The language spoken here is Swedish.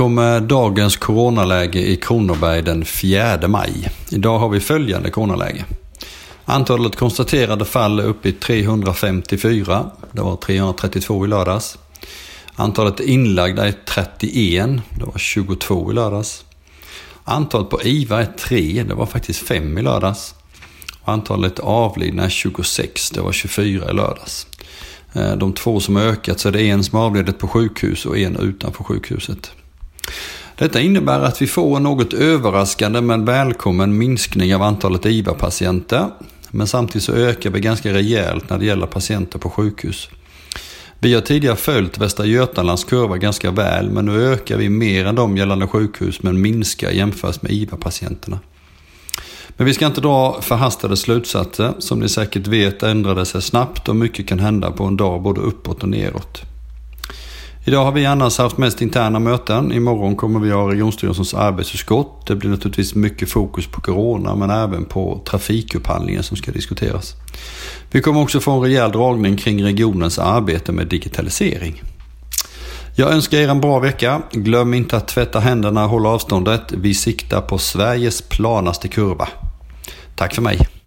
kommer dagens coronaläge i Kronoberg den 4 maj. Idag har vi följande coronaläge. Antalet konstaterade fall är uppe i 354. Det var 332 i lördags. Antalet inlagda är 31. Det var 22 i lördags. Antalet på IVA är 3. Det var faktiskt 5 i lördags. Antalet avlidna är 26. Det var 24 i lördags. Eh, de två som har ökat så är det en som har avlidit på sjukhus och en utanför sjukhuset. Detta innebär att vi får en något överraskande men välkommen minskning av antalet IVA-patienter. Men samtidigt så ökar vi ganska rejält när det gäller patienter på sjukhus. Vi har tidigare följt Västra Götalands kurva ganska väl men nu ökar vi mer än de gällande sjukhus men minskar jämfört med IVA-patienterna. Men vi ska inte dra förhastade slutsatser. Som ni säkert vet ändrade sig snabbt och mycket kan hända på en dag både uppåt och neråt. Idag har vi annars haft mest interna möten. Imorgon kommer vi ha regionstyrelsens arbetsutskott. Det blir naturligtvis mycket fokus på corona men även på trafikupphandlingen som ska diskuteras. Vi kommer också få en rejäl dragning kring regionens arbete med digitalisering. Jag önskar er en bra vecka. Glöm inte att tvätta händerna och hålla avståndet. Vi siktar på Sveriges planaste kurva. Tack för mig.